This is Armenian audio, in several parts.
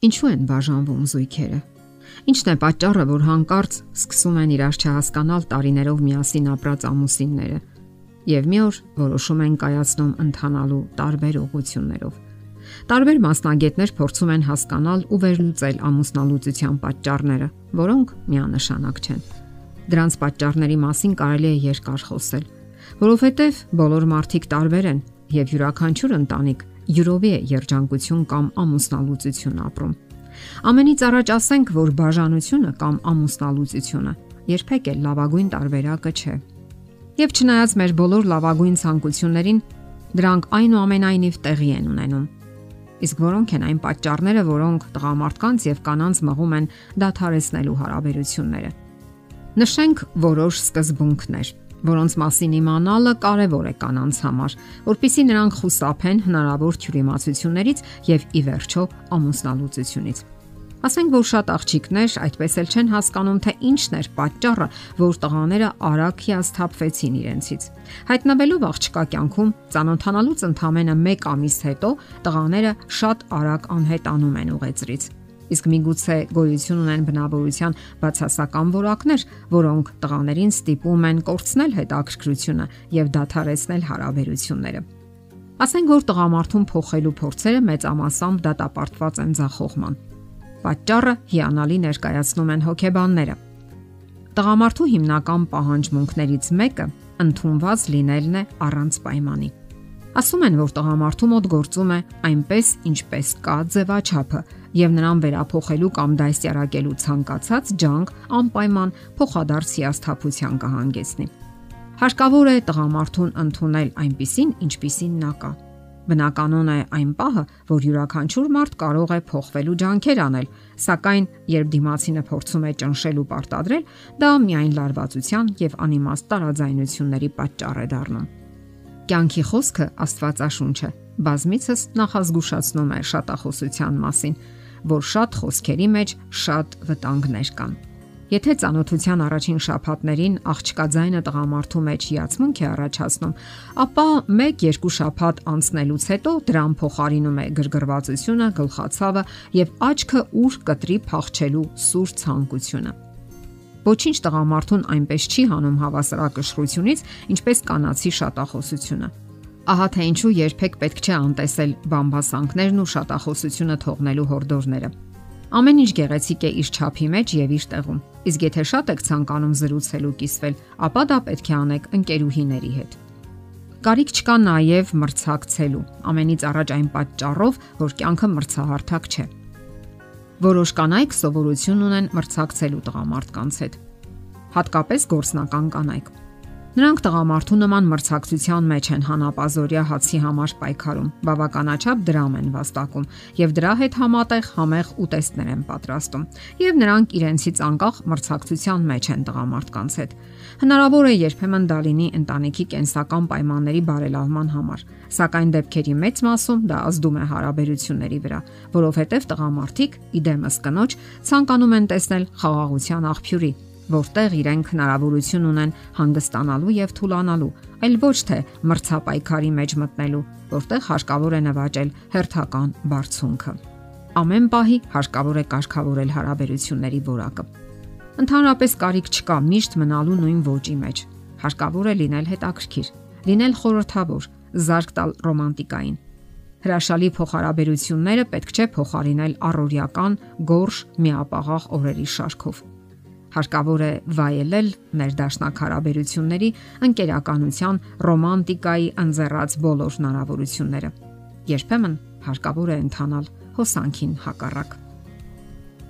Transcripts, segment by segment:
Ինչու են բաժանվում զույգերը։ Ինչն է պատճառը, որ հանկարծ սկսում են իրար չհասկանալ տարիներով միասին ապրած ամուսինները եւ մի օր որոշում են կայացնում ընթանալու տարբեր ուղություններով։ Տարբեր մասնագետներ փորձում են հասկանալ ու վերլուծել ամուսնալուծության պատճառները, որոնք միանշանակ չեն։ Դրանց պատճառների մասին կարելի է երկար խոսել, որովհետև բոլոր մարդիկ տարբեր են եւ յուրաքանչյուր ընտանիք յուրովի է երջանկություն կամ ամուսնալուծություն ապրում։ Ամենից առաջ ասենք, որ բաժանությունը կամ ամուսնալուծությունը երբեք էլ լավագույն տարբերակը չէ։ Եվ չնայած մեր բոլոր լավագույն ցանկություններին, դրանք այնուամենայնիվ տեղի են ունենում։ Իսկ որոնք են այն պատճառները, որոնք տղամարդկանց եւ կանանց մղում են դադարեցնելու հարաբերությունները։ Նշենք որոշ սկզբունքներ որոնց մասին իմանալը կարևոր է կանանց համար, որpիսի նրանք խուսափեն հնարավոր թյուրիմացություններից եւ ի վերջո ամուսնալուծությունից։ Ասենք որ շատ աղջիկներ այդպես էլ չեն հասկանում թե ինչն էր պատճառը, որ տղաները արագ հիասթափվեցին իրենցից։ Հայտնվելով աղջկա կյանքում, ծանոթանալուց ընդամենը 1 ամիս հետո տղաները շատ արագ անհետանում են ուղեծրից իսկ միգուցե գոյություն ունեն բնավորության բացասական որակներ, որոնք տղաներին ստիպում են կորցնել հետաքրքրությունը եւ դադարեցնել հարաբերությունները։ Ասենք որ տղամարդուն փոխելու փորձերը մեծամասամբ դատապարտված են ցախողման։ Պատճառը հիանալի ներկայացնում են հոգեբանները։ Տղամարդու հիմնական պահանջմունքներից մեկը ընդունված լինելն է առանց պայմանի։ Ասում են, որ տղամարդու մոտ գործում է այնպես, ինչպես կա ձևաչափը, եւ նրան վերափոխելու կամ դասյարակելու ցանկացած ջանք անպայման փոխադարձ հիասթափության կհանգեցնի։ Հարկավոր է տղամարդուն ընդունել այնպիսին, ինչպիսին նա կա։ Բնականon է այն պահը, որ յուրաքանչյուր մարդ կարող է փոխվելու ջանքեր անել, սակայն երբ դիմացինը փորձում է ճնշել ու պարտադրել, դա միայն լարվածության եւ անիմաստ տարաձայնությունների պատճառ է դառնում։ Կյանքի խոսքը Աստվածաշունչ է։ Բազմիցս նախազգուշացնում է շատախոսության մասին, որ շատ խոսքերի մեջ շատ վտանգներ կան։ Եթե ծանոթության առաջին շաբաթներին աղջկա ձայնը տղամարդու մեջ հիացմունք է առաջացնում, ապա 1-2 շաբաթ անցնելուց հետո դրան փոխարինում է գրգռվածությունը, գլխացավը եւ աչքը ուր կտրի փախչելու սուր ցանկությունը։ Ոչինչ տղամարդուն այնպես չի հանում հավասարակշռությունից, ինչպես կանացի շատախոսությունը։ Ահա թե ինչու երբեք պետք չէ անտեսել բամբասանքներն ու շատախոսությունը թողնելու հորդորները։ Ամեն ինչ գեղեցիկ է իր ճափի մեջ եւ իր տեղում։ Իսկ եթե շատ եք ցանկանում զրուցել ու կիսվել, ապա դա պետք է անեք ընկերուհիների հետ։ Կարիք չկա նաև մրցակցելու։ Ամենից առաջ այն պատճառով, որ կյանքը մրցահարթակ չէ։ Որոշ կանայք սովորություն ունեն մրցակցելու տղամարդկանց հետ։ Հատկապես գործնական կանայք։ Նրանք տղամարդու նման մրցակցության մեջ են հանապազորյա հացի համար պայքարում, բավականաչափ դրամ են վաստակում եւ դրա հետ համատեղ համեղ ուտեստներ են պատրաստում։ Եվ նրանք իրենցից անկախ մրցակցության մեջ են տղամարդկանց հետ։ Հնարավոր է երբեմն դա լինի ընտանիքի կենսական պայմանների բարելավման համար, սակայն դեպքերի մեծ մասում դա ազդում է հարաբերությունների վրա, որովհետև տղամարդիկ իդեմս կնոջ ցանկանում են տեսնել խաղաղության աղբյուրի, որտեղ իրենք հնարավորություն ունեն հանգստանալու եւ թուլանալու, այլ ոչ թե մրցապայքարի մեջ մտնելու, որտեղ հարկավոր է նվաճել հերթական բարձունքը։ Ամեն պահի հարկավոր է կարգավորել հարաբերությունների որակը։ Ընդհանրապես կարիք չկա միշտ մնալու նույն ոճի մեջ։ Հարկավոր է լինել հետաքրքիր, լինել խորհրդավոր, զարգ տալ ռոմանտիկային։ Հրաշալի փոխհարաբերությունները պետք չէ փոխարինել առօրյական գորշ միապաղաղ օրերի շարքով հարկավոր է վայելել ներդաշնակ հարաբերությունների ընկերականության ռոմանտիկայի ընձեռած բոլոր հնարավորությունները։ Երբեմն հարկավոր է ընթանալ հոսանքին հակառակ։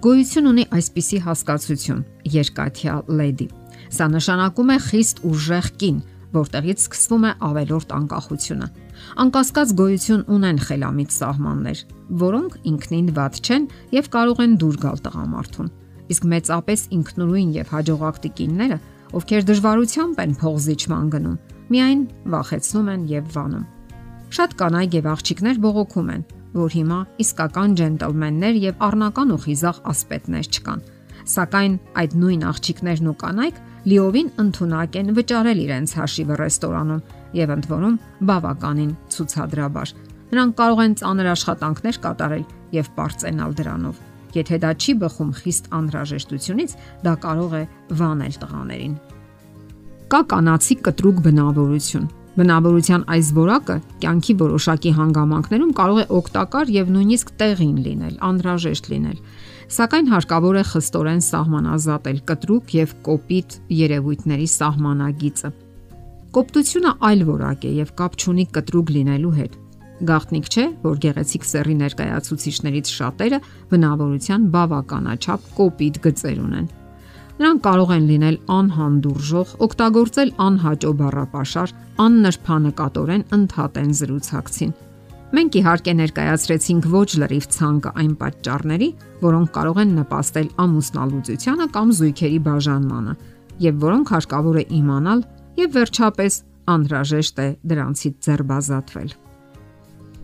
Գոյություն ունի այսպիսի հասկացություն՝ երկաթյա լեդի։ Սա նշանակում է խիստ ուժեղ կին, որտեղից սկսվում է ավելորտ անկախությունը։ Անկասկած գոյություն ունեն խելամիտ սահմաններ, որոնք ինքնին ված չեն եւ կարող են դուր գալ տղամարդուն իսկ մեծապես ինքնուրույն եւ հաջողակտի կինները, ովքեր դժվարությամբ են փողզիչման գնում, միայն վախեցնում են եւ վանում։ Շատ կանայք եւ աղջիկներ բողոքում են, որ հիմա իսկական ջենտլմեններ եւ առնական ու խիզախ ասպետներ չկան։ Սակայն այդ նույն աղջիկներն ու կանայք լիովին ընդունակ են վճարել իրենց հաշիվը ռեստորանում եւ ընդ որում բավականին ցուցադրաբար։ Նրանք կարող են ծանր աշխատանքներ կատարել եւ པարծենալ դրանով։ Եթե դա չի բխում խիստ անհրաժեշտությունից, դա կարող է վանել տղաներին։ Կա կանացի կտրուկ բնավորություն։ Բնավորության այս որակը կյանքի որոշակի հանգամանքներում կարող է օգտակար եւ նույնիսկ տեղին լինել, անհրաժեշտ լինել Սակայն հարկավոր է խստորեն սահմանազատել կտրուկ եւ կոպիտ երևույթների սահմանագիծը։ Կոպտությունը այլ որակ է եւ կապ չունի կտրուկ լինելու հետ։ Գաղտնիք չէ, որ գեղեցիկ սեռի ներկայացուցիչներից շատերը բնավորության բավականաչափ կոպիտ գծեր ունեն։ Նրանք կարող են լինել անհանդուրժող, օգտագործել անհաճո բառապաշար, աննրբանկատորեն ընդհատեն զրուցակցին Մենք իհարկե ներկայացրեցինք ոչ լրիվ ցանկը այն պատճառների, որոնք կարող են նպաստել ամուսնալուծությանը կամ զույգերի բաժանմանը, եւ որոնք հարկավոր է իմանալ եւ վերջապես անհրաժեշտ է դրանցից ձերբազատվել։